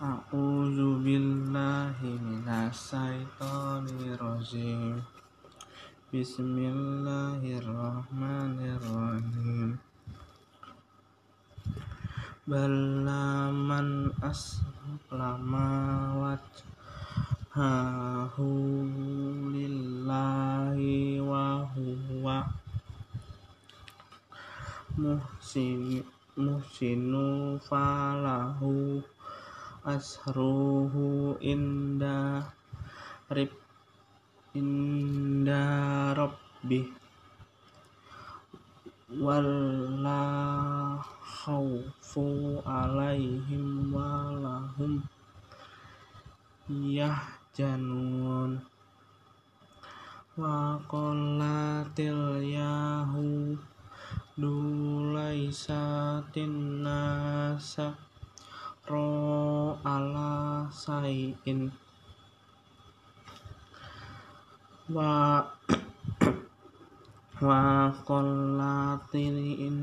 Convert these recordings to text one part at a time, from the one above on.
A'udzu billahi minasyaitonir rajim. Bismillahirrahmanirrahim. Bala man aslama wajhahu lillahi wa huwa muhsin muhsinu falahu asruhu inda rib inda rabbih wala khaufu alaihim walahum yahjanun. Wa qalatil yahu dulaisatin nasa ro ala sayin wa wa qalatil in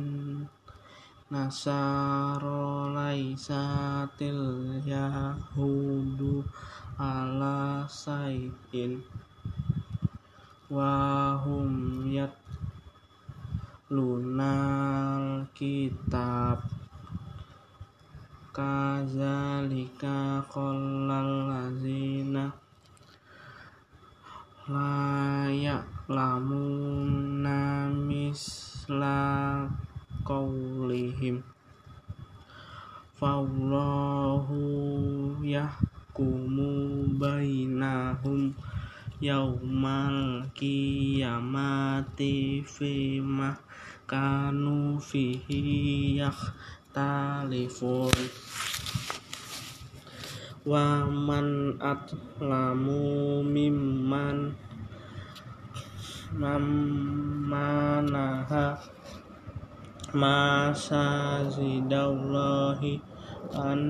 nasaro laisatil yahudu ala sayin wa hum yat lunal kitab kazalika qallal lazina la ya'lamuna misla qaulihim fallahu yahkumu bainahum yaumal qiyamati fima kanu fihi yakhtalifun wa man atlamu mimman mamanaha. Masazidallahi an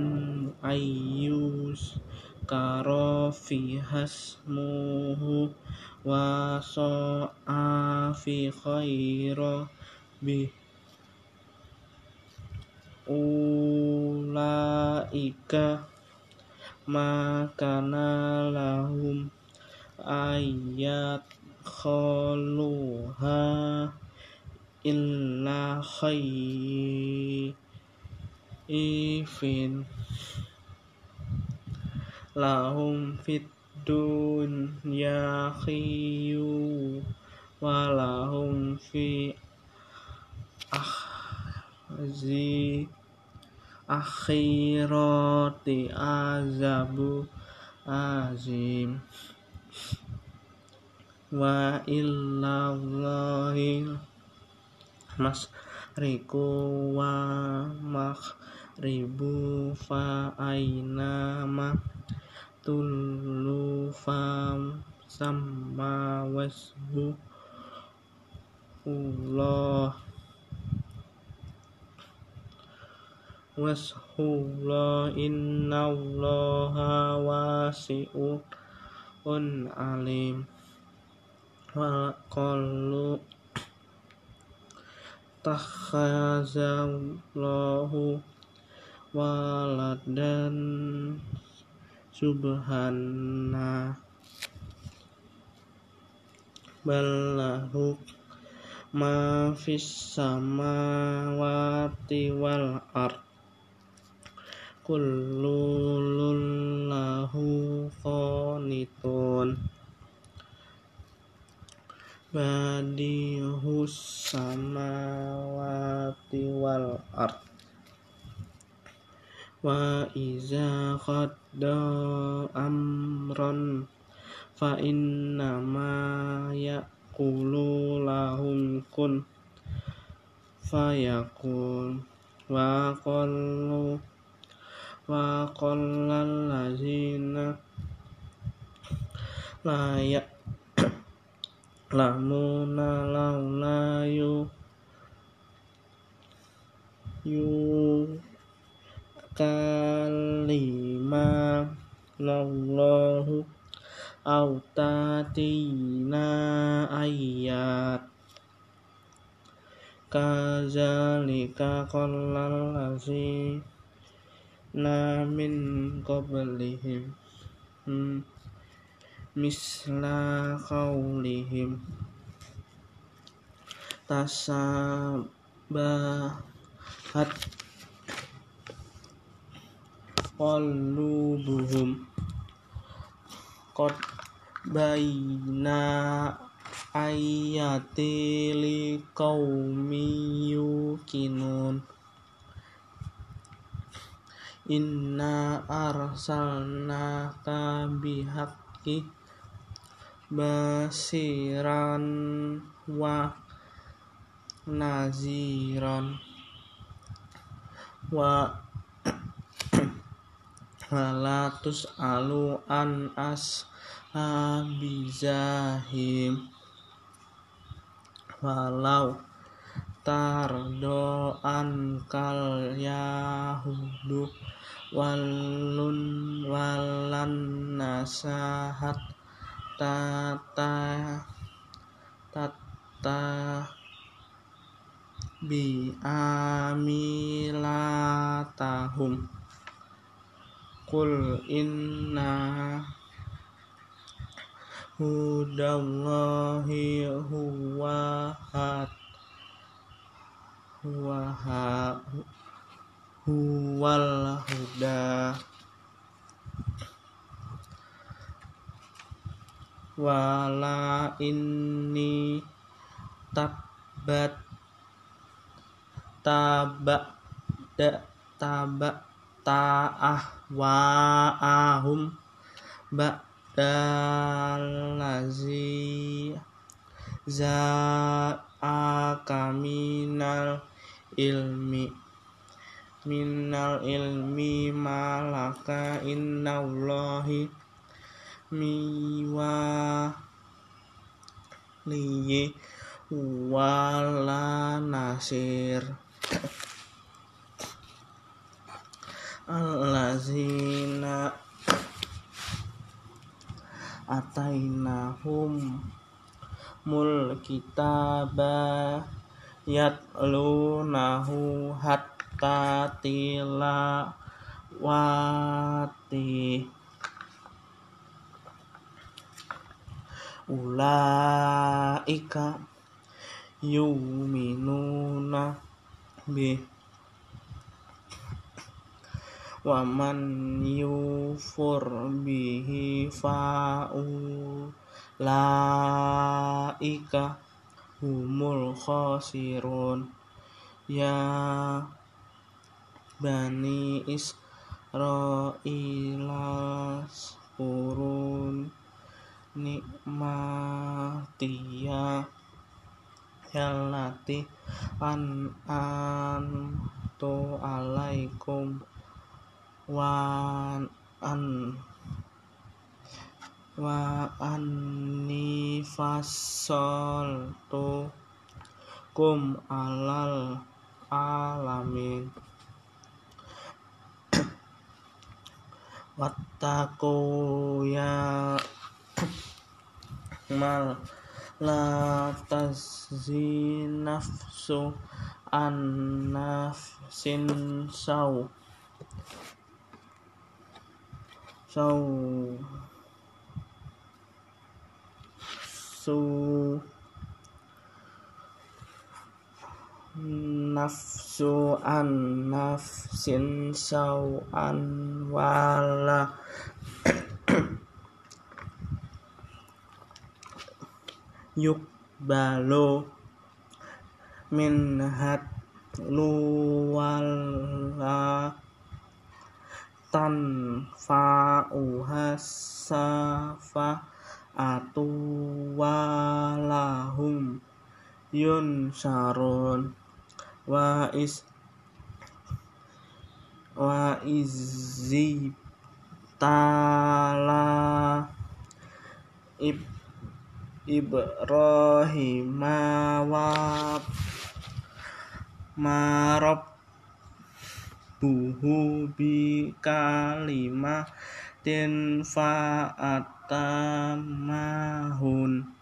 ayyus karofi hasmuhu wa so'a fi khaira bi ulaika makana lahum ayat kholuha illa khayifin lahum fit dunya khiyu walahum fi akhzi. Akhirati azabu azim. Wa illallahi masriku wa maghribu fa ainama tullu fam sama wasbu. Allah washullah innallaha wasi'un alim. Wa qalu takhazallahu waladan subhana ballahu ma fis samawati wal ard kullun lahu qanitun. Badihus samawati wal ard. Wa iza qadda amran fa inna ma yaqulu lahum kun fayakun wa qallu وقل الذين لا يعلمون لولا يكلم الله أو تأتينا آيات كذلك قل الذين min qablihim. Hmm, misla qaulihim tasabahat qulubuhum. Qad baina ayati liqaumi yuqinun inna arsalnaka bihaqqi basiran wa naziran wa walatus alu an as abizahim walau tardo kal yahudu walun walan nasahat tata tata bi amilatahum. Kul inna hudallahi huwa hat huwa ha huwal huda wala inni tabat tabak da tabak ta'ah wa ahum ba dalazi za'aka minal ilmi minal ilmi malaka innallahi miwa liyi wala nasir. Allazina atainahum mul kitaba yatlunahu hatta tila wati ulaika yuminuna bih waman yufur bihi fa'u laika humul khosirun ya bani isra'ilas kurun nikmatiya yallati an antu alaikum wa an wa anni tu kum alal alamin wattaqu ya mal la tazzi nafsu an saw. So nafsu an nafsin sau an wala. Yuk balo min hat luwala. Tan fa safa atu walahum yun sarun wa is wa izzi tala ib Ibrahim wa marab buhu bi kalimatin fa'atamahun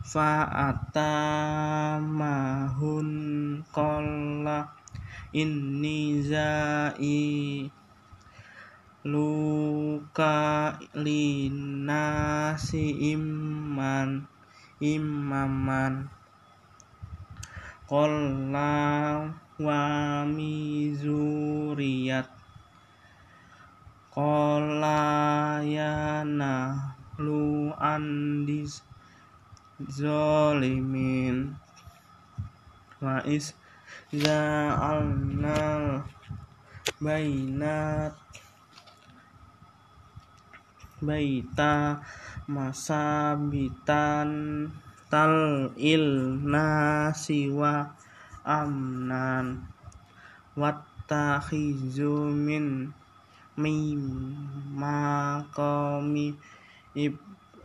fa'atamahun qalla inni zai luka linasi iman imaman qalla wa mizuriyat. Qalla yana lu andis zolimin wa is ja'alnal bainat baita masabitan tal ilnasi wa amnan wattakhizu min mimma qami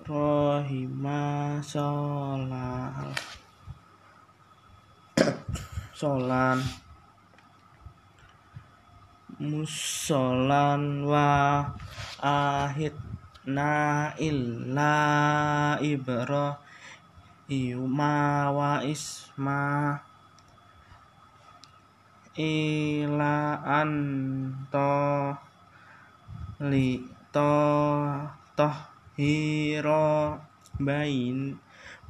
Ibrahima sholal. Solan. Musolan wa ahid na illa Ibrahima wa isma. Ila anto li to toh hiro bain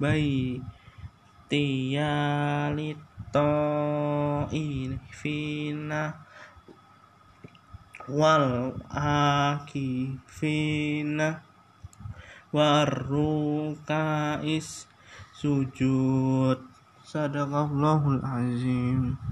bai tiyalito fina wal akifina warukais sujud. Sadaqallahul azim